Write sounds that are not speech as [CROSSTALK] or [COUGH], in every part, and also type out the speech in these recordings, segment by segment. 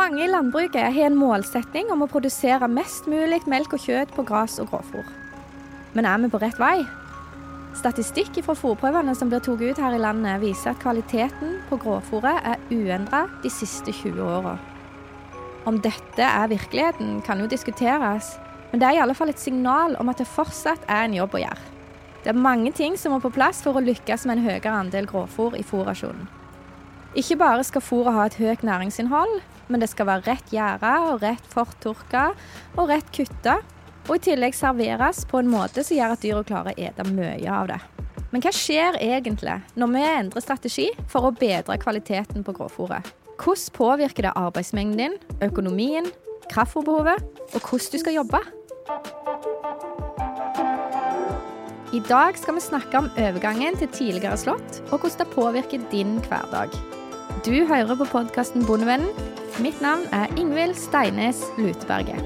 Mange i landbruket har en målsetning om å produsere mest mulig melk og kjøtt på gress og grovfôr. Men er vi på rett vei? Statistikk fra fôrprøvene som blir tatt ut her i landet, viser at kvaliteten på grovfôret er uendra de siste 20 åra. Om dette er virkeligheten, kan jo diskuteres, men det er i alle fall et signal om at det fortsatt er en jobb å gjøre. Det er mange ting som må på plass for å lykkes med en høyere andel grovfôr i fôrrasjonen. Ikke bare skal fôret ha et høyt næringsinnhold, men det skal være rett gjæra og rett fortørka og rett kutta, og i tillegg serveres på en måte som gjør at dyra klarer å ete mye av det. Men hva skjer egentlig når vi endrer strategi for å bedre kvaliteten på grovfòret? Hvordan påvirker det arbeidsmengden din, økonomien, kraftfòrbehovet og hvordan du skal jobbe? I dag skal vi snakke om overgangen til tidligere slått, og hvordan det påvirker din hverdag. Du hører på podkasten Bondevennen. Mitt navn er Ingvild Steines Luteberget.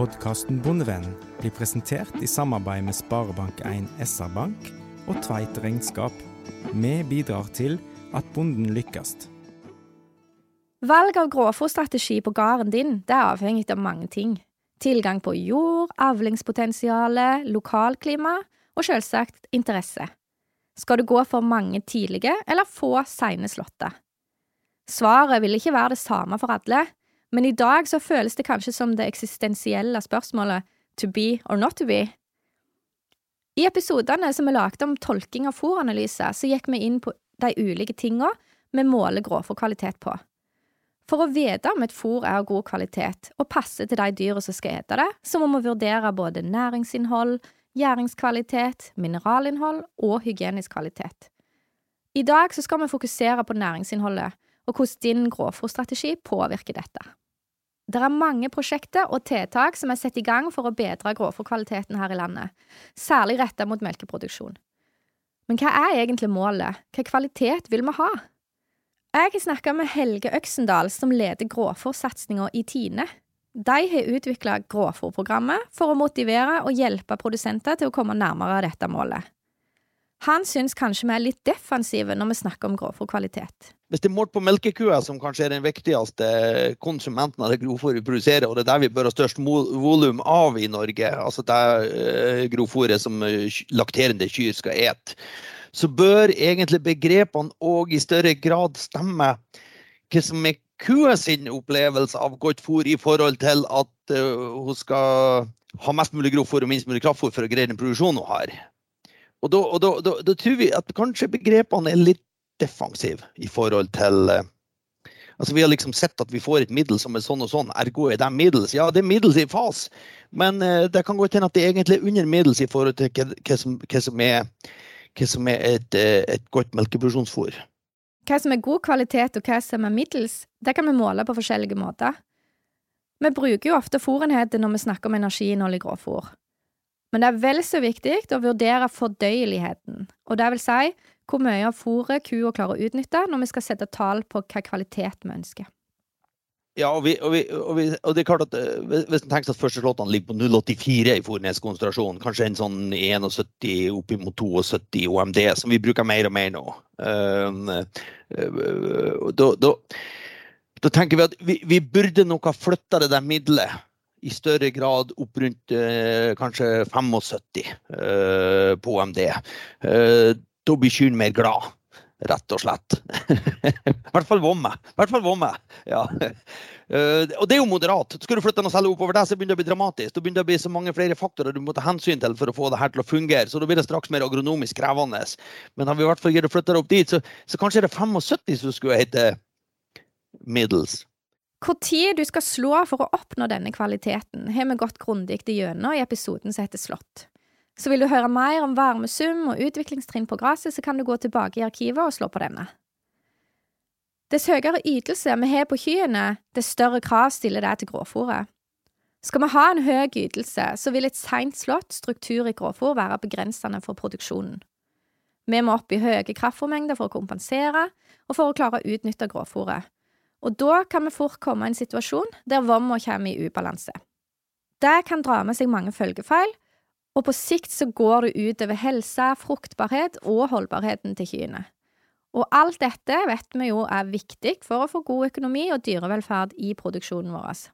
Podkasten Bondevennen blir presentert i samarbeid med Sparebank1 SR-Bank og Tveit Regnskap. Vi bidrar til at bonden lykkes. Valg av grovfòrstrategi på gården din det er avhengig av mange ting. Tilgang på jord, avlingspotensialet, lokalklima og selvsagt interesse. Skal du gå for mange tidlige eller få seine slåtter? Svaret vil ikke være det samme for alle, men i dag så føles det kanskje som det eksistensielle spørsmålet to be or not to be. I episodene som vi lagde om tolking av fòranalyse, så gikk vi inn på de ulike tinga vi måler grovfòrkvalitet på. For å vite om et fôr er av god kvalitet og passer til de dyra som skal ete det, så må vi vurdere både næringsinnhold, gjæringskvalitet, mineralinnhold og hygienisk kvalitet. I dag skal vi fokusere på næringsinnholdet og hvordan din grovfòrstrategi påvirker dette. Det er mange prosjekter og tiltak som er satt i gang for å bedre grovfòrkvaliteten her i landet, særlig rettet mot melkeproduksjon. Men hva er egentlig målet, hva kvalitet vil vi ha? Jeg har snakka med Helge Øksendal, som leder grovfòrsatsinga i Tine. De har utvikla grovfòrprogrammet for å motivere og hjelpe produsenter til å komme nærmere dette målet. Han syns kanskje vi er litt defensive når vi snakker om grovfòrkvalitet. Hvis det er målt på melkekua, som kanskje er den viktigste konsumenten av det grovfòret vi produserer, og det er der vi bør ha størst volum av i Norge, altså det uh, grovfòret som lakterende kyr skal ete, så bør egentlig begrepene òg i større grad stemme hva som er kua sin opplevelse av godt fôr i forhold til at uh, hun skal ha mest mulig grovfòr og minst mulig kraftfôr for å greie den produksjonen hun har. Og da, og da, da, da, tror vi at kanskje begrepene er litt defensive i forhold til uh, Altså Vi har liksom sett at vi får et middel som er sånn og sånn, ergo er det middels. Ja, det er middels i fas, men uh, det kan godt hende at det egentlig er under middels i forhold til hva, hva, som, hva som, er, hva som er et, uh, et godt melkeproduksjonsfôr. Hva som er god kvalitet og hva som er middels, det kan vi måle på forskjellige måter. Vi bruker jo ofte fôrenheter når vi snakker om energiinnhold i grovfôr. Men det er vel så viktig å vurdere fordøyeligheten, og det vil si hvor mye av fôret kua klarer å utnytte når vi skal sette tall på hva kvalitet vi ønsker. Ja, og, vi, og, vi, og, vi, og, det er klart at eh, Hvis en tenker at første slåttene ligger på 0,84 i fôrneskonsentrasjon, kanskje en sånn 71 oppimot 72 OMD, som vi bruker mer og mer nå, uh, uh, da, tenker vi at vi burde nok ha flytta det der middelet i større grad opp rundt eh, kanskje 75 eh, på OMD. Eh, da blir kyrne mer glad, rett og slett. [LAUGHS] I hvert fall vomme. hvert fall vomme. Ja. Uh, og det er jo moderat. Skal du flytte noe selv oppover der, så begynner det å bli dramatisk. Da begynner det å bli så mange flere faktorer du må ta hensyn til for å få det her til å fungere. Så da blir det straks mer agronomisk krevende. Men har vi i hvert fall det opp dit, så, så kanskje er det 75 som skulle hete middels. Hvor tid du skal slå for å oppnå denne kvaliteten, har vi gått grundig gjennom i episoden som heter Slått. Så vil du høre mer om varmesum og utviklingstrinn på gresset, så kan du gå tilbake i arkivet og slå på denne. Dess høyere ytelse vi har på kyrne, dess større krav stiller det til gråfòret. Skal vi ha en høy ytelse, så vil et seint slått struktur i gråfòr være begrensende for produksjonen. Vi må opp i høye kraftfòrmengder for å kompensere, og for å klare å utnytte grovfôret. Og da kan vi fort komme i en situasjon der vomma kommer i ubalanse. Det kan dra med seg mange følgefeil, og på sikt så går det ut over helse, fruktbarhet og holdbarheten til kyrne. Og alt dette vet vi jo er viktig for å få god økonomi og dyrevelferd i produksjonen vår.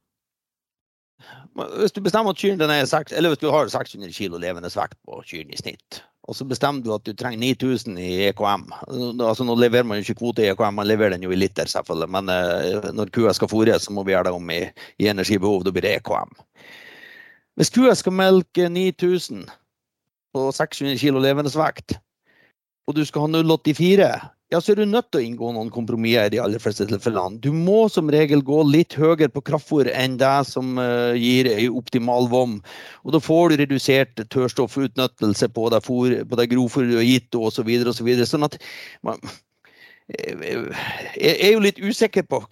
Hvis du bestemmer at kyrne er 6, eller hvis du har 600 kg levende vekt på kyrne i snitt, og så bestemmer du at du trenger 9000 i EKM altså Nå leverer man jo ikke kvote i EKM, man leverer den jo i liter, selvfølgelig. Men eh, når kua skal fôres, så må vi gjøre det om i, i energibehov. Da blir det EKM. Hvis kua skal melke 9000 på 600 kg levendesvekt, og du skal ha 0,84 ja, så er du nødt til å inngå noen kompromisser i de aller fleste tilfellene. Du må som regel gå litt høyere på kraftfôr enn det som uh, gir ei optimal vom. Og da får du redusert tørrstoffutnyttelse på det, for, på det grovfôret du har gitt, osv. Så, videre, og så, videre. sånn at man, jeg er jo litt usikker på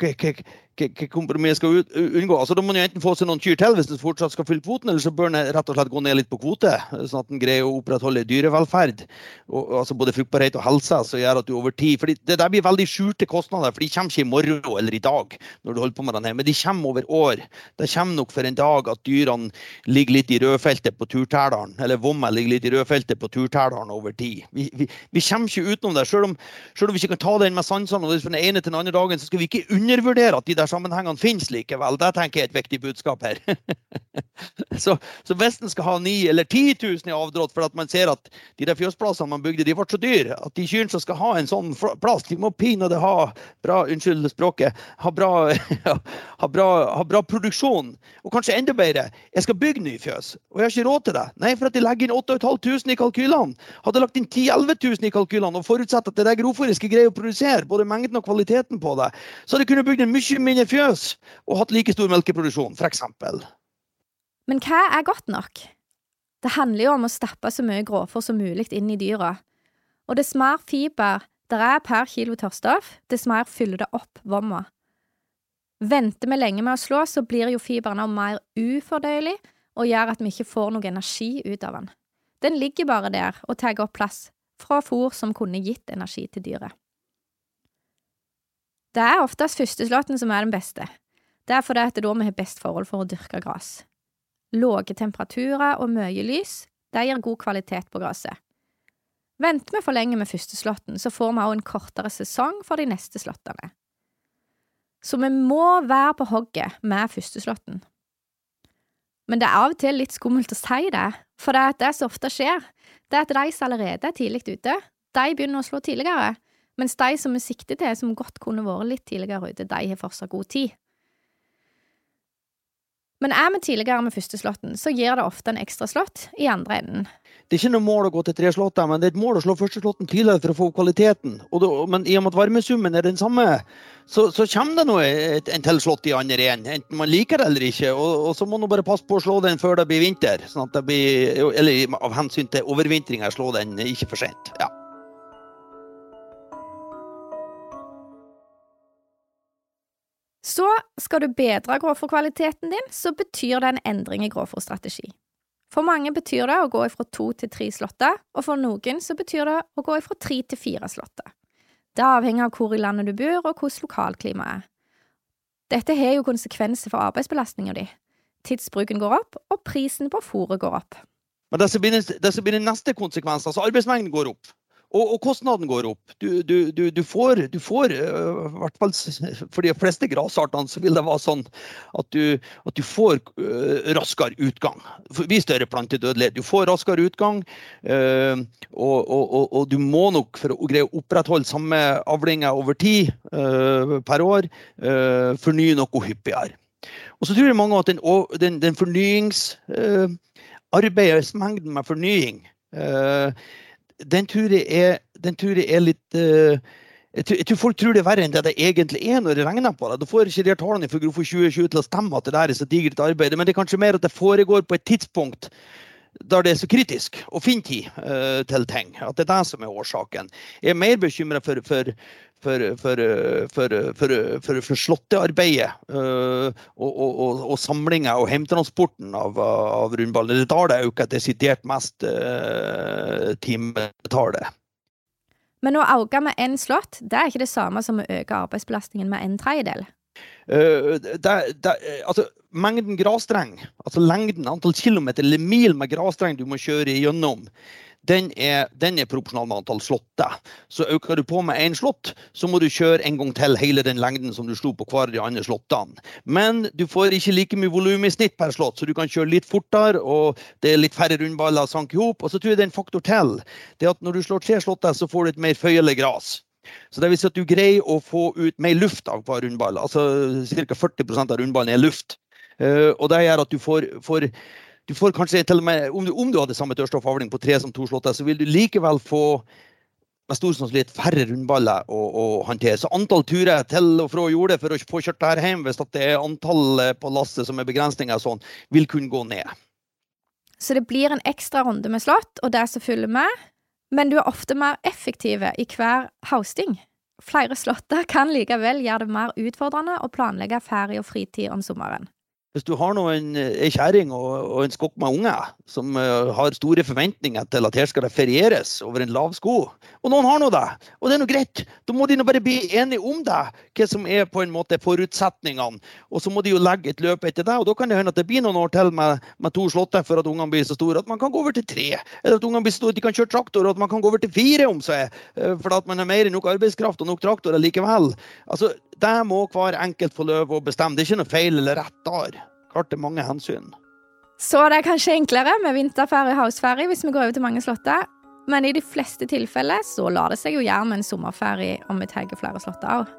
hva, kompromiss skal unngå. Altså, da må man jo enten få seg noen kyr til hvis den fortsatt skal fylle kvoten, eller så bør den rett og slett gå ned litt på kvote, sånn at den greier å opprettholde dyrevelferd. Og, altså både fruktbarhet og helse, som gjør at du over tid for Det der blir veldig skjulte kostnader, for de kommer ikke i morgen eller i dag, når du holder på med den her, men de kommer over år. Det kommer nok for en dag at dyrene ligger litt i rødfeltet på turtæleren, eller vomma ligger litt i rødfeltet på turtæleren over tid. Vi, vi, vi, kommer ikke utenom det, selv om, selv om vi ikke kan ta den med sansene og fra den ene til den andre dagen, så skal vi ikke undervurdere at de der sammenhengene finnes likevel. Det tenker jeg er et viktig budskap her. [LAUGHS] så, så, hvis en skal ha 9 eller 10 000 i avdrått at man ser at de der fjøsplassene man bygde, de ble så dyre at de kyrne som skal ha en sånn plass, de må pinadø ha bra unnskyld språket, ha bra, [LAUGHS] ha, bra, ha bra, produksjon. Og kanskje enda bedre, jeg skal bygge ny fjøs, og jeg har ikke råd til det. Nei, for at de legger inn 8500 i kalkylene. Hadde lagt inn 10 000-11 000 i kalkylene og forutsett at det der grovfòret skal greie å produsere både mengden og kvaliteten på det, så hadde jeg kunnet bygd en mye mindre fjøs og hatt like stor melkeproduksjon, f.eks. Men hva er godt nok? Det handler jo om å stappe så mye grovfòr som mulig inn i dyra. Og dess mer fiber der er per kilo tørrstoff, dess mer fyller det opp vomma. Venter vi lenge med å slå, så blir jo fiberen mer ufordøyelig og gjør at vi ikke får noe energi ut av den. Den ligger bare der og tar opp plass fra fôr som kunne gitt energi til dyret. Det er oftest førsteslåtten som er den beste. Det er fordi det er da vi har best forhold for å dyrke gress. Lave temperaturer og mye lys, det gir god kvalitet på gresset. Venter vi for lenge med førsteslåtten, så får vi også en kortere sesong for de neste slåttene. Så vi må være på hogget med førsteslåtten. Men det er av og til litt skummelt å si det, for det, det som ofte skjer, det er at de som allerede er tidlig ute, de begynner å slå tidligere, mens de som vi sikter til, som godt kunne vært litt tidligere ute, de har fortsatt god tid. Men er vi tidligere med første slåtten, så gir det ofte en ekstra slått i andre enden. Det er ikke noe mål å gå til tre slåtter, men det er et mål å slå første slåtten tidligere for å få kvaliteten. Det, men i og med at varmesummen er den samme, så, så kommer det nå en til slått i andre enden, enten man liker det eller ikke. Og, og så må man bare passe på å slå den før det blir vinter, sånn at det blir, eller av hensyn til overvintringa, slå den ikke for sent. Ja. Så skal du bedre grovfòrkvaliteten din, så betyr det en endring i grovfòrstrategi. For mange betyr det å gå fra to til tre slåtter, og for noen så betyr det å gå fra tre til fire slåtter. Det avhenger av hvor i landet du bor, og hvordan lokalklimaet er. Dette har jo konsekvenser for arbeidsbelastninga di. Tidsbruken går opp, og prisen på fôret går opp. Men det som blir neste konsekvens, altså arbeidsmengden går opp. Og, og, kostnaden går opp. Du, du, du, du får, du får uh, hvert fall for de fleste grasartene så vil det være sånn at du, at får uh, raskere utgang. Vi større plantedødelighet. Du får raskere utgang, uh, og, og, og, du må nok for å greie å opprettholde samme avlinger over tid per år, fornye noe hyppigere. Og så tror jeg mange at den, den, den fornyingsarbeidsmengden med fornying den tror jeg er, tror jeg er litt uh, jeg, tror, folk tror det er verre enn det det egentlig er når det regner på det. Da får ikke de tallene for Grofo 2020 til å stemme at det der er så digert arbeid. Men det er kanskje mer at det foregår på et tidspunkt der det er så kritisk å finne tid uh, til ting. At det er det som er årsaken. Jeg er mer bekymra for, for, for, for, for slåttearbeidet uh, og, og, og, og samlinga og hjemtransporten av, av rundballen. Det tar det øker desidert mest uh, timetallet. Men å øke med én slått, det er ikke det samme som å øke arbeidsbelastningen med en tredjedel. Uh, det, det, altså, mengden grasstreng, altså lengden, antall kilometer eller mil med grasstreng du må kjøre igjennom, den er, den er proporsjonal med antall slåtter. Så øker du på med én slått, så må du kjøre en gang til hele den lengden som du slo på hver de andre slåttene. Men du får ikke like mye volum i snitt per slått, så du kan kjøre litt fortere, og det er litt færre rundballer sank i hop. Og så tror jeg det er en faktor til. Det at når du slår tre slåtter, så får du et mer føyelig gras. Så det vil si at du greier å få ut mer luft av hver rundball. Altså ca. 40% av rundballen er luft. Uh, og det gjør at du får, får du får kanskje til og med, om du, om du hadde samme tørrstoffavling på tre som to slåtter, så vil du likevel få med stor sannsynlighet færre rundballer å, å, håndtere. Så antall turer til og fra jordet for å få kjørt det her hjem, hvis det er antall på lasset som er begrensninger, sånn, vil kunne gå ned. Så det blir en ekstra runde med slått og det som følger med, men du er ofte mer effektive i hver hausting. Flere slåtter kan likevel gjøre det mer utfordrende å planlegge ferie og fritid om sommeren hvis du har noen, ei kjerring og, og, en skokk med unger som uh, har store forventninger til at her skal det ferieres over en lav sko, og noen har nå det, og det er nå greit, da må de nå bare bli enige om det, hva som er på en måte forutsetningene, og så må de jo legge et løp etter det, og da kan det hende at det blir noen år til med, med to slåtter for at ungene blir så store at man kan gå over til tre, eller at ungene blir store at de kan kjøre traktor, og at man kan gå over til fire om seg, uh, for at man har mer enn nok arbeidskraft og nok traktorer likevel. Altså, det må hver enkelt få lov å bestemme. Det er ikke noe feil eller rett der. Klart det er mange hensyn. Så det er kanskje enklere med vinterferie og houseferie hvis vi går over til mange slåtter. Men i de fleste tilfeller så lar det seg jo gjøre med en sommerferie om vi tar flere slåtter òg.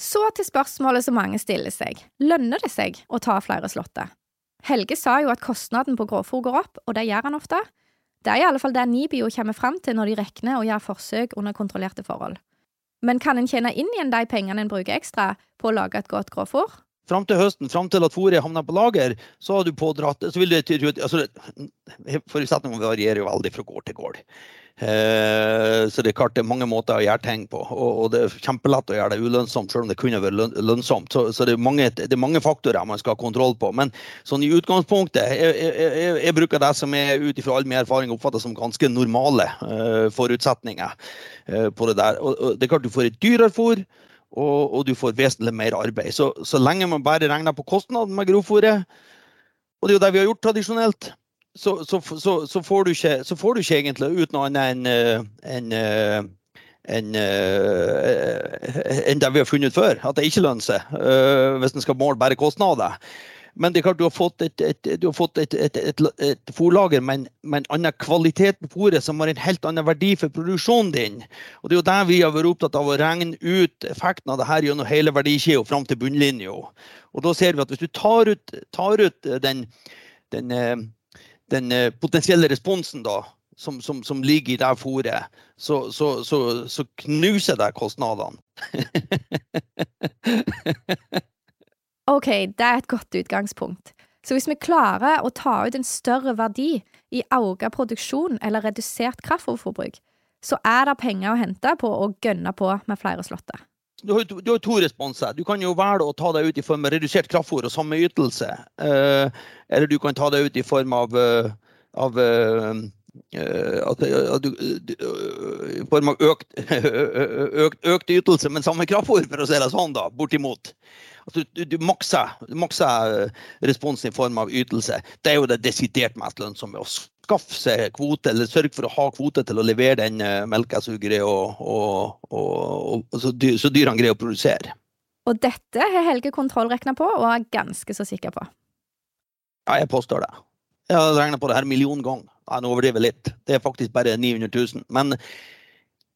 Så til spørsmålet som mange stiller seg. Lønner det seg å ta flere slåtter? Helge sa jo at kostnaden på grovfòr går opp, og det gjør han ofte. Det er i alle fall det Nibio kommer fram til når de regner og gjør forsøk under kontrollerte forhold. Men kan en tjene inn igjen de pengene en bruker ekstra på å lage et godt grovfòr? Fram til høsten, fram til at fôret havner på lager, så har du pådratt så vil det, altså, Forutsetningene varierer jo veldig fra gård til gård. Eh, så det er klart det er mange måter å gjøre ting på. Og, det er kjempelett å gjøre det ulønnsomt, selv om det kunne vært lønnsomt. Så, det, er mange, det, er mange, faktorer man skal ha kontroll på. Men sånn i utgangspunktet, jeg, jeg, jeg, jeg bruker det som er ut ifra all min erfaring oppfattes som ganske normale uh, forutsetninger uh, på det der. Og, det er klart du får et dyrere fôr. Og, og, du får vesentlig mer arbeid. Så, så lenge man bare regner på kostnaden med grovfôret, og det er jo det vi har gjort tradisjonelt, så, så, så, får ikke, så, får du ikke, egentlig ut noe annet enn en, en, en, en det vi har funnet før. At det ikke lønner seg, hvis en skal måle bare kostnader. Men det er klart du har fått et, et, har fått et, et, fôrlager med, med, en annen kvalitet på fôret, som har en helt annen verdi for produksjonen din. Og Det er jo der vi har vært opptatt av å regne ut effekten av det her gjennom hele verdikjeden fram til bunnlinja. Og da ser vi at hvis du tar ut, tar ut den, den den eh, potensielle responsen da, som, som, som ligger i det fôret, så, så, så, så knuser det kostnadene. [LAUGHS] OK, det er et godt utgangspunkt. Så hvis vi klarer å ta ut en større verdi i økt produksjon eller redusert kraftfôrforbruk, så er det penger å hente på å gønne på med flere slåtter. Du har, har, to responser. Du kan jo velge å ta deg ut i form av redusert kraftfôr og samme ytelse. Eh, eller du kan ta deg ut i form av, eh, av eh, at du, I form av økt, [LAUGHS] økt, økt, ytelse, men samme kraftfôr, for å si det sånn, da, bortimot. Altså, du, du, makser, du makser responsen i form av ytelse. Det er jo det desidert mest lønnsomme. Å skaffe seg kvote, eller sørge for å ha kvote til å levere den melka og, og så, dyr, så dyrene greier å produsere. Og dette har Helge kontrollregna på, og er ganske så sikker på. Ja, jeg påstår det. Jeg har regna på det her million ganger. Nå overdriver litt. Det er faktisk bare 900 000. Men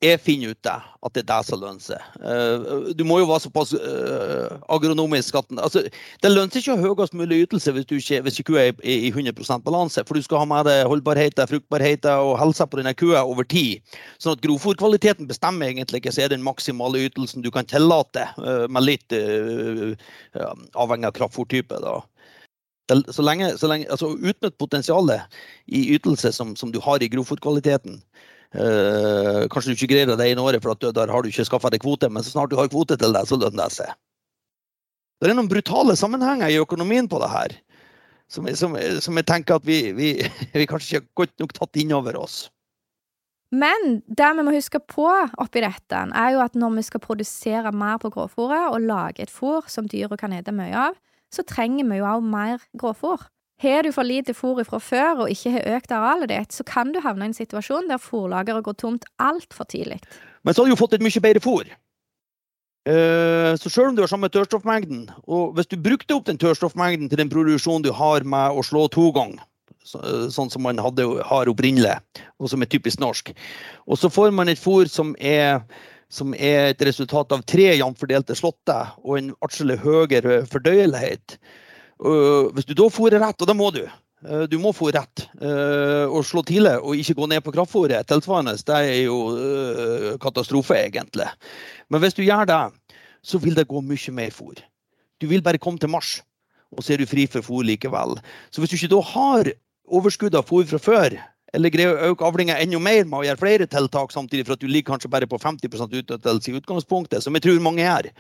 jeg finner ut det, at det er det som lønner seg. Uh, du må jo være såpass uh, agronomisk skatten. Altså, det lønner seg ikke å ha høyest mulig ytelse hvis, du ikke, hvis kua er i, i 100% balanse. For du skal ha med deg holdbarheten, fruktbarheten og helsa på denne kua over tid. Sånn at grovfòrkvaliteten bestemmer egentlig ikke er den maksimale ytelsen du kan tillate, uh, med litt avhengig av kraftfòrtype. Så lenge, så lenge, altså Utnytt potensialet i ytelse som, som du har i grovfòrkvaliteten. Uh, kanskje du ikke greier det ene året, for der har du ikke skaffa deg kvote, men så snart du har kvote til deg, så lønner det seg. Det er noen brutale sammenhenger i økonomien på det her. som, som, som jeg tenker at vi, vi, [LAUGHS] vi kanskje ikke har godt nok tatt inn over oss. Men det vi må huske på oppi dette, er jo at når vi skal produsere mer på grovfòret og lage et fôr som dyra kan spise mye av, så trenger vi jo òg mer grovfòr. Har du for lite fôr fra før og ikke har økt arealet ditt, så kan du havne i en situasjon der fôrlageret går tomt altfor tidlig. Men så har du jo fått et mye bedre fôr. Eh, så selv om du har samme tørrstoffmengden, og hvis du brukte opp den tørrstoffmengden til den produksjonen du har med å slå to ganger, eh, sånn som man hadde, har opprinnelig, og som er typisk norsk, og så får man et fôr som er, som er et resultat av tre jevnt fordelte slåtter og en atskillig høyere fordøyelighet. Hvis du da fôrer rett, og det må du, Eh, du må få rett uh, og slå tidlig og ikke gå ned på kraftfôret tilsvarende. Det er jo katastrofe, egentlig. Men hvis du gjør det, så vil det gå mye mer fôr. Du vil bare komme til mars, og så er du fri for fôr likevel. Så hvis du ikke da har overskudd av fôr fra før, eller greier å øke avlinga enda mer med å gjøre flere tiltak samtidig, for at du ligger kanskje bare på 50% utnyttelse i utgangspunktet, som jeg tror mange gjør,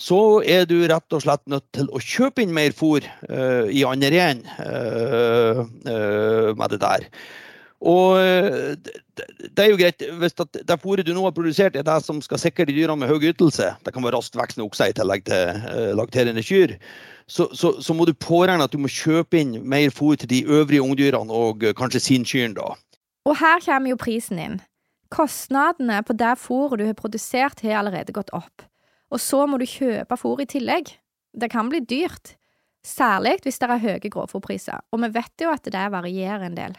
så er du rett og slett nødt til å kjøpe inn mer fôr uh, i andre igjen uh, uh, med det der. Og det, er jo greit hvis det, fôret du nå har produsert, er det som skal sikre dyrene med høy ytelse. Det kan være raskt voksende okser i tillegg til lakterende kyr. Så, så, så, må du påregne at du må kjøpe inn mer fôr til de øvrige ungdyrene og kanskje sinkyrne. da. Og her kommer jo prisen inn. Kostnadene på det fôret du har produsert, har allerede gått opp. Og så må du kjøpe fôr i tillegg. Det kan bli dyrt. Særlig hvis det er høye grovfòrpriser. Og vi vet jo at det varierer en del.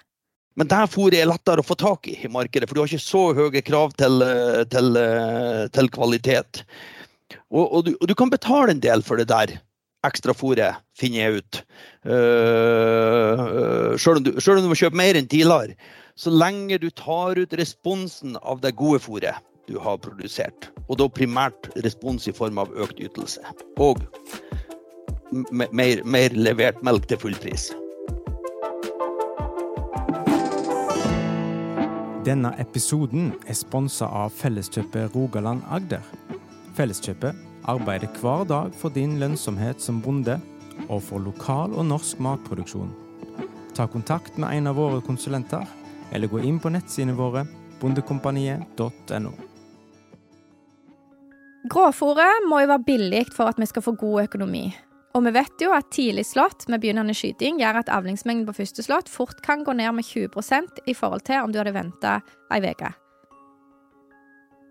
Men det fôret er lettere å få tak i i markedet, for du har ikke så høye krav til, til, til kvalitet. Og, og, du, og, du, kan betale en del for det der ekstra fôret, finner jeg ut. Uh, selv, om du, selv om du må kjøpe mer enn tidligere. Så lenge du tar ut responsen av det gode fôret du har produsert. Og da primært respons i form av økt ytelse. Og mer, mer levert melk til full pris. Denne episoden er sponsa av Felleskjøpet Rogaland Agder. Felleskjøpet arbeider hver dag for din lønnsomhet som bonde, og for lokal og norsk matproduksjon. Ta kontakt med en av våre konsulenter, eller gå inn på nettsidene våre bondekompaniet.no. Grovfòret må jo være billig for at vi skal få god økonomi. Og vi vet jo at tidlig slått med begynnende skyting gjør at avlingsmengden på første slått fort kan gå ned med 20 i forhold til om du hadde venta ei uke.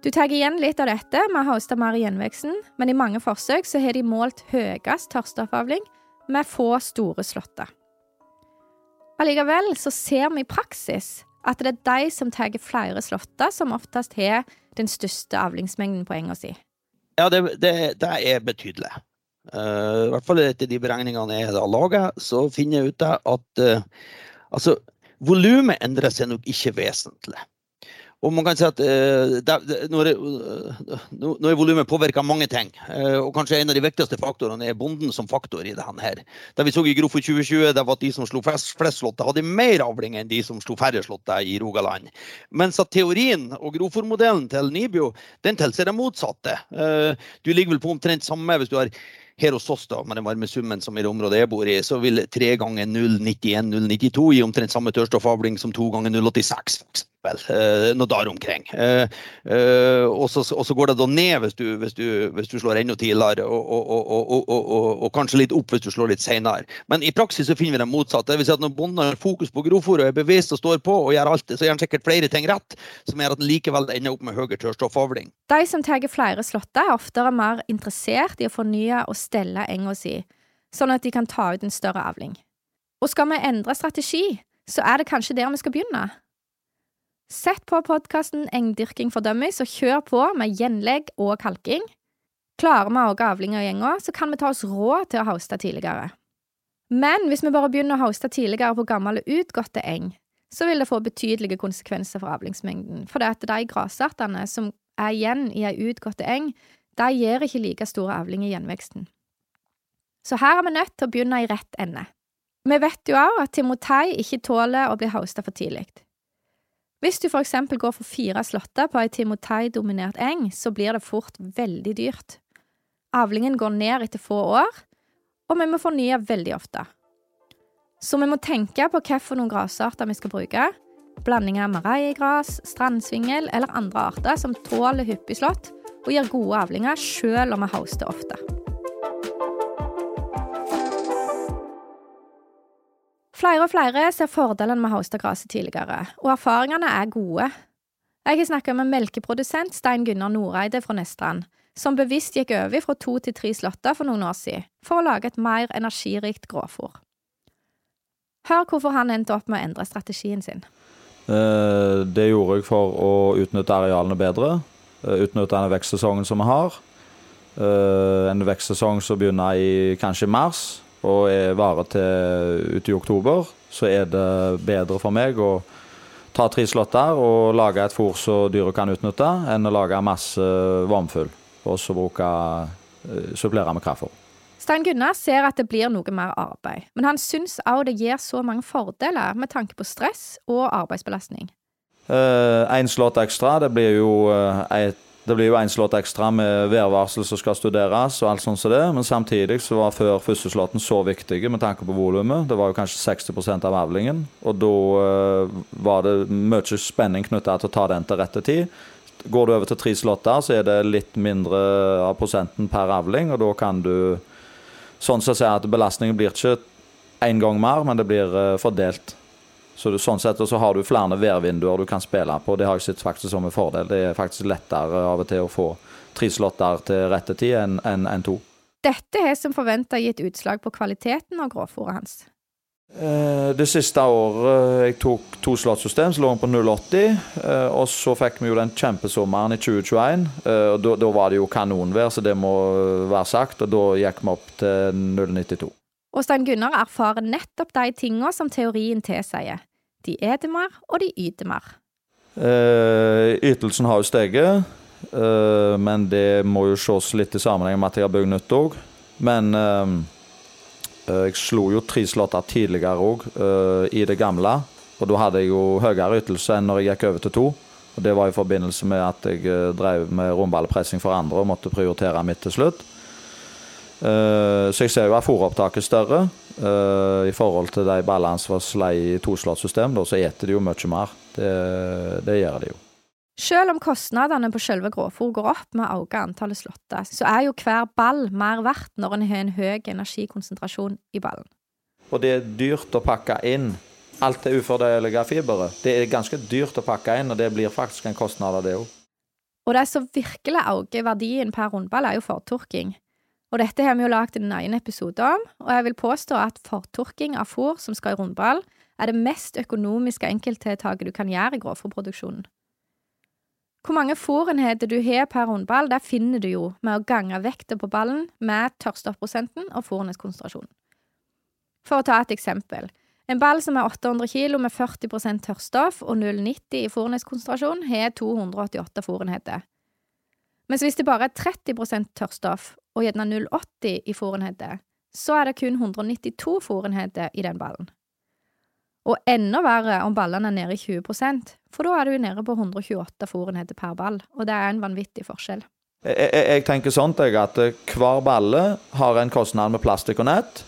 Du tar igjen litt av dette med å hoste mer i gjenveksten, men i mange forsøk så har de målt høyest tørrstoffavling med få store slåtter. Allikevel så ser vi i praksis at det er de som tar flere slåtter, som oftest har den største avlingsmengden på enga si. Ja, det, det, det er betydelig. Uh, I hvert fall etter de beregningene jeg har laga, så finner jeg ut at uh, altså, volumet endrer seg nok ikke vesentlig. Og man kan si at det, Nå er, er volumet påvirka av mange ting. Uh, og kanskje en av de viktigste faktorene er bonden som faktor i dette. her. Det vi så i Grofo 2020, det var at de som slo flest, flest slåtter, hadde mer avling enn de som slo færre slåtter i Rogaland. Mens at teorien og Grofor-modellen til Nibio den tilsier det motsatte. du ligger vel på omtrent samme hvis du har her hos oss, da, med den varme summen som i det området jeg bor i, så vil 3 ganger 0,91-0,92 gi omtrent samme tørrstoffavling som 2 ganger 0,86 vel, eh, noe der omkring. Eh, eh, og, så, går det da ned hvis du, hvis du, hvis du slår enda tidligere, og, og, og, kanskje litt opp hvis du slår litt senere. Men i praksis så finner vi det motsatt. Det vil si at når bonden har fokus på grovfòr og er bevisst og står på og gjør alt, så gjør han sikkert flere ting rett, som gjør at han likevel ender opp med høyere tørrstoffavling. De som tar flere slåtter, er oftere mer interessert i å fornye og stelle enga si, sånn at de kan ta ut en større avling. Og skal vi endre strategi, så er det kanskje der vi skal begynne. Sett på podkasten Engdyrking for dummies og kjør på med gjenlegg og kalking. Klarer vi å avlinga i gjenga, så kan vi ta oss råd til å hoste tidligere. Men hvis vi bare begynner å hoste tidligere på gammel utgåtte eng, så vil det få betydelige konsekvenser for avlingsmengden, for det at de grasartene som er igjen i ei utgåtte eng, de gir ikke like store avlinger i gjenveksten. Så her er vi nødt til å begynne i rett ende. Vi vet jo òg at timotei ikke tåler å bli hosta for tidlig. Hvis du for eksempel går for fire slåtter på ei timotei-dominert eng, så blir det fort veldig dyrt. Avlingen går ned etter få år, og vi må fornye veldig ofte. Så vi må tenke på hvilke grasarter vi skal bruke. Blanding av maraigras, strandsvingel eller andre arter som tåler hyppig slått og gir gode avlinger selv om vi hoster ofte. Flere og flere ser fordelene med å tidligere, og erfaringene er gode. Jeg har snakket med melkeprodusent Stein Gunnar Noreide fra Nestrand, som bevisst gikk over fra to til tre slåtter for noen år siden, for å lage et mer energirikt grovfôr. Hør hvorfor han endte opp med å endre strategien sin. Eh, det gjorde jeg for å utnytte arealene bedre, eh, utnytte denne vekstsesongen som vi har. Eh, en vekstsesong som begynner i kanskje mars og varer til ute i oktober, så er det bedre for meg å ta tre slått der og lage et fôr som dyret kan utnytte, enn å lage masse vannfull og så bruke supplere med kraftfôr. Stein Gunnar ser at det blir noe mer arbeid, men han syns òg det gir så mange fordeler med tanke på stress og arbeidsbelastning. Én uh, slått ekstra, det blir jo uh, et det blir jo én slått ekstra med værvarsel som skal studeres, og alt sånt som det. Men samtidig så var før første slåtten så viktig med tanke på volumet. Det var jo kanskje 60% av avlingen. Og da uh, var det mye spenning knytta til å ta den til rette tid. Går du over til tre slåtter, så er det litt mindre av prosenten per avling, og da kan du sånn som jeg sier at belastningen blir ikke én gang mer, men det blir uh, fordelt. Så du, sånn sett så har du flere værvinduer du kan spille på. Det har jeg sett faktisk som en fordel. Det er faktisk lettere av og til å få tre slåtter til rette tid enn en, en to. Dette har som forventa gitt utslag på kvaliteten av grovfòret hans. Eh, det siste året jeg tok to slåttsystem, så lå han på 0,80. Eh, og så fikk vi jo den kjempesommeren i 2021. og da, da var det jo kanonvær, så det må være sagt. Og da gikk vi opp til 0,92. Og Stein Gunnar erfarer nettopp de tinga som teorien tilsier. De eter mer, og de yter mer. Eh, ytelsen har jo steget, eh, men det må jo ses litt i sammenheng med at jeg har bygd nytt òg. Men eh, eh, jeg slo jo tre slåtter tidligere òg, eh, i det gamle. Og da hadde jeg jo høyere ytelse enn når jeg gikk over til to. Og Det var i forbindelse med at jeg eh, drev med rundballpressing for andre og måtte prioritere mitt til slutt. Eh, så jeg ser jo at fôropptaket er større. Uh, I forhold til de ballene som var slei i toslåttsystem, så eter de jo mye mer. Det, det gjør de jo. Selv om kostnadene på selve grovfôr går opp med å øke antallet slåtter, så er jo hver ball mer verdt når en har en høy energikonsentrasjon i ballen. Og det er dyrt å pakke inn alt det ufordelige fiberet. Det er ganske dyrt å pakke inn, og det blir faktisk en kostnad av det òg. Og det som virkelig øker verdien per rundball, er jo fortørking. Og dette har vi jo lagd en egen episode om, og jeg vil påstå at fortørking av fôr som skal i rundball, er det mest økonomiske enkelttiltaket du kan gjøre i grovfòrproduksjonen. Hvor mange fôrenheter du har per rundball, det finner du jo med å gange vekta på ballen med tørrstoffprosenten og fôrenes konsentrasjon. For å ta et eksempel. En ball som er 800 kg med 40% tørrstoff og 0,90 i fôrenes konsentrasjon, har 288 fôrenheter. Mens hvis det bare er 30% tørrstoff og gjerne 0,80 i forenheter, så er det kun 192 forenheter i den ballen. Og enda verre om ballene er nede i 20% for da er du nede på 128 forenheter per ball, og det er en vanvittig forskjell. Jeg, jeg, jeg tenker sånn at hver balle har en kostnad med plastikk og nett,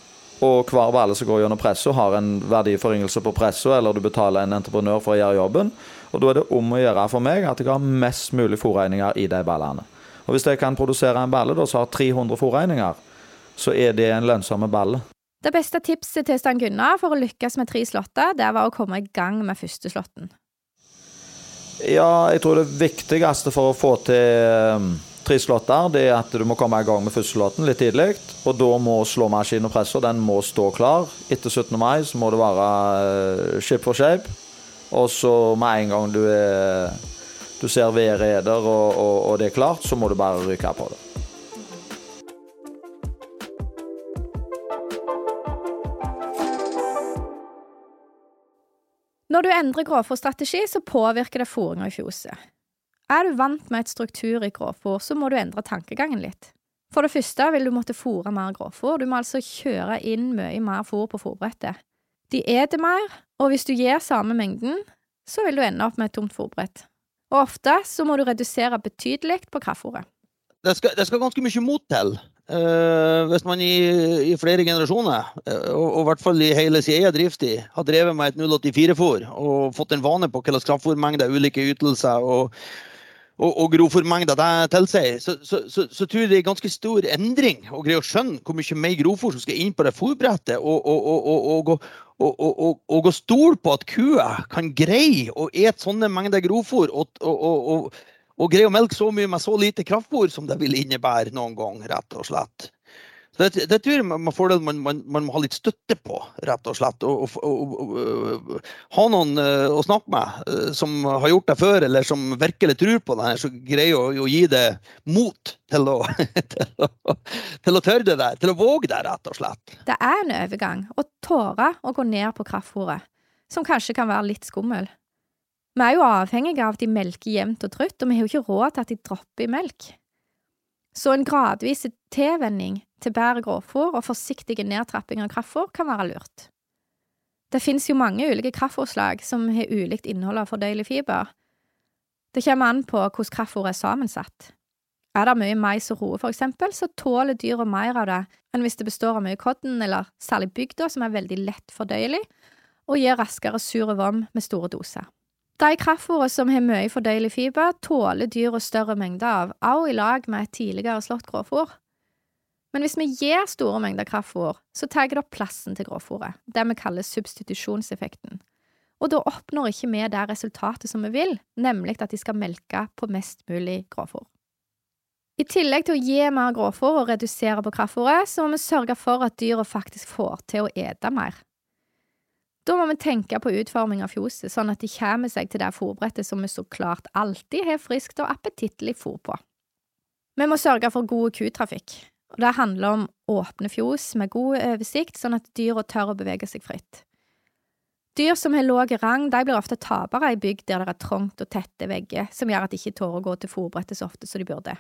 og hver balle som går gjennom pressa, har en verdiforringelse på pressa, eller du betaler en entreprenør for å gjøre jobben. Og da er det om å gjøre for meg at jeg har mest mulig fôrregninger i de ballene. Og Hvis jeg kan produsere en balle som har 300 fòrregninger, så er det en lønnsom balle. Det beste tipset til Stein Gunnar for å lykkes med tre slåtter, det var å komme i gang med første slåtten. Ja, jeg tror det viktigste for å få til um, tre slåtter, det er at du må komme i gang med første slåtten litt tidlig. Og da må slåmaskinen og presser den må stå klar. Etter 17. mai så må det være ship for shape. Og så med en gang du, er, du ser været er der og, og, og, det er klart, så må du bare ryke på det. Når du endrer grovfòrstrategi, så påvirker det fôringa i fjoset. Er du vant med et struktur i grovfòr, så må du endre tankegangen litt. For det første vil du måtte fôre mer grovfòr, du må altså kjøre inn mye mer fôr på fôrbrettet. De eter mer, og hvis du gir samme mengden, så vil du ende opp med et tomt fôrbrett. Og ofte så må du redusere betydelig på kraftfôret. det, skal, det skal ganske mye mot til. Uh, hvis man i, i flere generasjoner, uh, og, i hvert fall i hele sin egen driftstid, har drevet med et 084-fôr og fått en vane på hvilke kraftfôrmengder, ulike ytelser og, og, og grovfòrmengder det tilsier, så, så, så, så, tror jeg det er ganske stor endring å greie å skjønne hvor mye mer grovfòr som skal inn på det fòrbrettet. Og, og, og, og, å stole på at kua kan greie å ete sånne mengder grovfòr og, og, og greie å melke så mye med så lite kraftfòr som det vil innebære noen gang, rett og slett. Så det, det tror jeg man, fordel man, man, man, må ha litt støtte på, rett og slett. Og, og, og, og ha noen uh, å snakke med uh, som har gjort det før, eller som virkelig tror på det som greier å, å gi det mot til å, [LAUGHS] til, å, til å tørre det der, til å våge det, rett og slett. Det er en overgang å tåre å gå ned på kraftfôret, som kanskje kan være litt skummel. Vi er jo avhengige av at de melker jevnt og trutt, og vi har jo ikke råd til at de dropper i melk. Så en gradvis tilvenning til bedre grovfòr og forsiktige nedtrapping av kraftfòr kan være lurt. Det finnes jo mange ulike kraftfòrslag som har ulikt innhold av fordøyelig fiber. Det kommer an på hvordan kraftfòret er sammensatt. Er det mye mais og roe, for eksempel, så tåler dyra mer av det enn hvis det består av mye kodden, eller særlig bygda, som er veldig lett fordøyelig, og gir raskere sur vom med store doser. De kraftfôrene som har mye fordøyelig fiber, tåler dyra større mengder av, også i lag med et tidligere slått grovfôr. Men hvis vi gir store mengder kraftfôr, så tar det opp plassen til grovfôret, det vi kaller substitusjonseffekten. Og da oppnår ikke vi det resultatet som vi vil, nemlig at de skal melke på mest mulig grovfôr. I tillegg til å gi mer grovfôr og redusere på kraftfôret, så må vi sørge for at dyra faktisk får til å ete mer. Da må vi tenke på utforming av fjoset, sånn at de kommer seg til det fôrbrettet som vi så klart alltid har friskt og appetittlig fôr på. Vi må sørge for god kutrafikk, og det handler om åpne fjos med god oversikt, sånn at dyra tør å bevege seg fritt. Dyr som har lav rang, de blir ofte tapere i bygg der det er trangt og tette vegger, som gjør at de ikke tør å gå til fôrbrettet så ofte som de burde.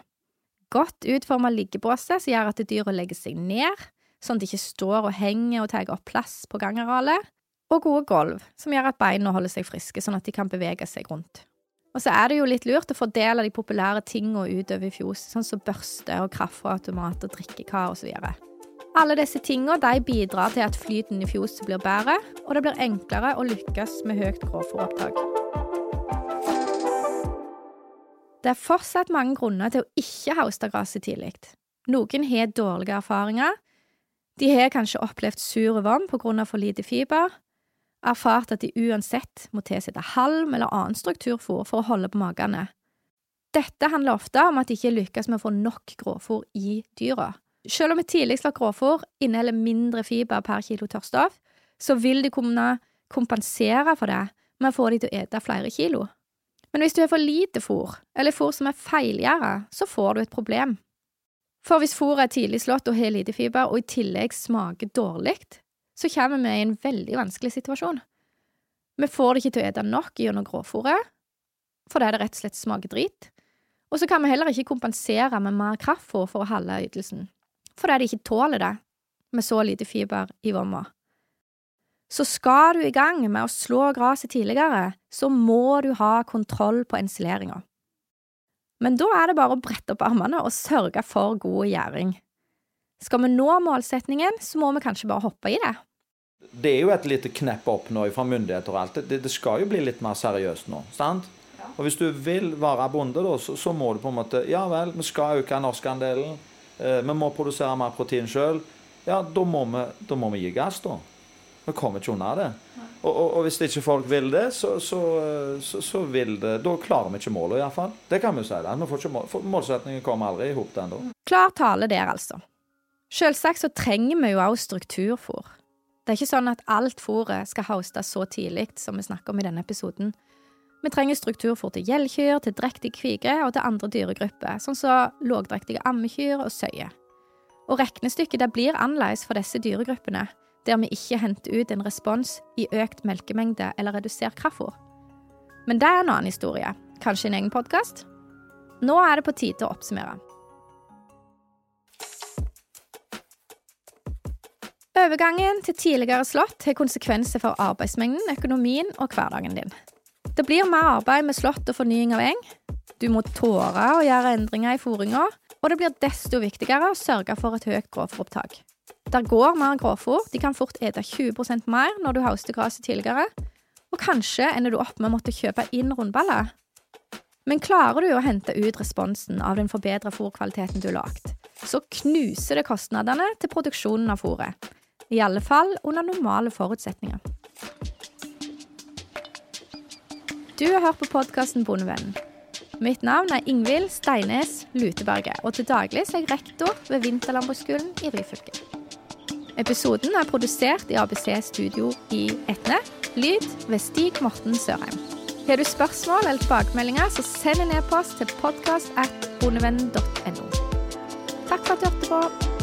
Godt utforma liggebåse som gjør at dyra legger seg ned, sånn at de ikke står og henger og tar opp plass på gangarealet og gode gulv, som gjør at beina holder seg friske, sånn at de kan bevege seg rundt. Og så er det jo litt lurt å fordele de populære tingene utover i fjoset, sånn som børste og kaffeautomat og drikkekar osv. Alle disse de bidrar til at flyten i fjoset blir bedre, og det blir enklere å lykkes med høyt gråfòropptak. Det er fortsatt mange grunner til å ikke hauste gresset tidlig. Noen har dårlige erfaringer. De har kanskje opplevd sur vann pga. for lite fiber, erfart at de uansett må tilsette halm eller annen strukturfôr for å holde på magene. Dette handler ofte om at de ikke lykkes med å få nok grovfôr i dyra. Selv om et tidligslagt grovfôr inneholder mindre fiber per kilo tørrstoff, så vil de kunne kompensere for det med å få de til å ete flere kilo. Men hvis du har for lite fôr, eller fôr som er feilgjæra, så får du et problem. For hvis fôret er tidlig slått og har lite fiber, og i tillegg smaker dårlig, så kommer vi i en veldig vanskelig situasjon. Vi får det ikke til å ete nok gjennom grovfòret, fordi det rett og slett smaker drit. Og så kan vi heller ikke kompensere med mer kraftfôr for å holde ytelsen, fordi de ikke tåler det med så lite fiber i vomma. Så skal du i gang med å slå gresset tidligere, så må du ha kontroll på ensileringa. Men da er det bare å brette opp armene og sørge for god gjæring. Skal vi nå målsetningen, så må vi kanskje bare hoppe i det. Det er jo et lite knepp opp nå fra myndigheter og alt. Det, det skal jo bli litt mer seriøst nå. sant? Ja. Og hvis du vil være bonde, da, så, så, må du på en måte Ja vel, vi skal øke norskandelen. Eh, vi må produsere mer protein sjøl. Ja, da må, vi, da må vi gi gass, da. Vi kommer ikke unna det. Og, og, og, hvis ikke folk vil det, så, så, så, så vil det Da klarer vi ikke målet, iallfall. Det kan vi jo si. det. Vi får ikke mål, målsettingen kommer aldri i hop, den da. Klar tale der, altså. Selvsagt så trenger vi jo også strukturfôr. Det er ikke sånn at alt fôret skal haustes så tidlig som vi snakker om i denne episoden. Vi trenger strukturfôr til gjellkyr, til drektige kviger og til andre dyregrupper, sånn som lågdrektige ammekyr og søye. Og regnestykket det blir annerledes for disse dyregruppene, der vi ikke henter ut en respons i økt melkemengde eller redusert kraftfôr. Men det er en annen historie, kanskje en egen podkast? Nå er det på tide å oppsummere. Overgangen til tidligere slått har konsekvenser for arbeidsmengden, økonomien og hverdagen din. Det blir mer arbeid med slått og fornying av eng. Du må tåre å gjøre endringer i fôringa, og det blir desto viktigere å sørge for et høyt grovfòropptak. Der går mer grovfòr, de kan fort ete 20% mer når du hauster gresset tidligere, og kanskje ender du opp med å måtte kjøpe inn rundballer. Men klarer du å hente ut responsen av den forbedra fòrkvaliteten du har lagd, så knuser det kostnadene til produksjonen av fôret. I alle fall under normale forutsetninger. Du har hørt på podkasten Bondevennen. Mitt navn er Ingvild Steines Luteberget, og til daglig er jeg rektor ved Vinterlandbruksskolen i Ryfylke. Episoden er produsert i ABC Studio i Etne. Lyd ved Stig Morten Sørheim. Har du spørsmål eller tilbakemeldinger, så send en e-post til podkast.bondevennen.no. Takk for at du hørte på.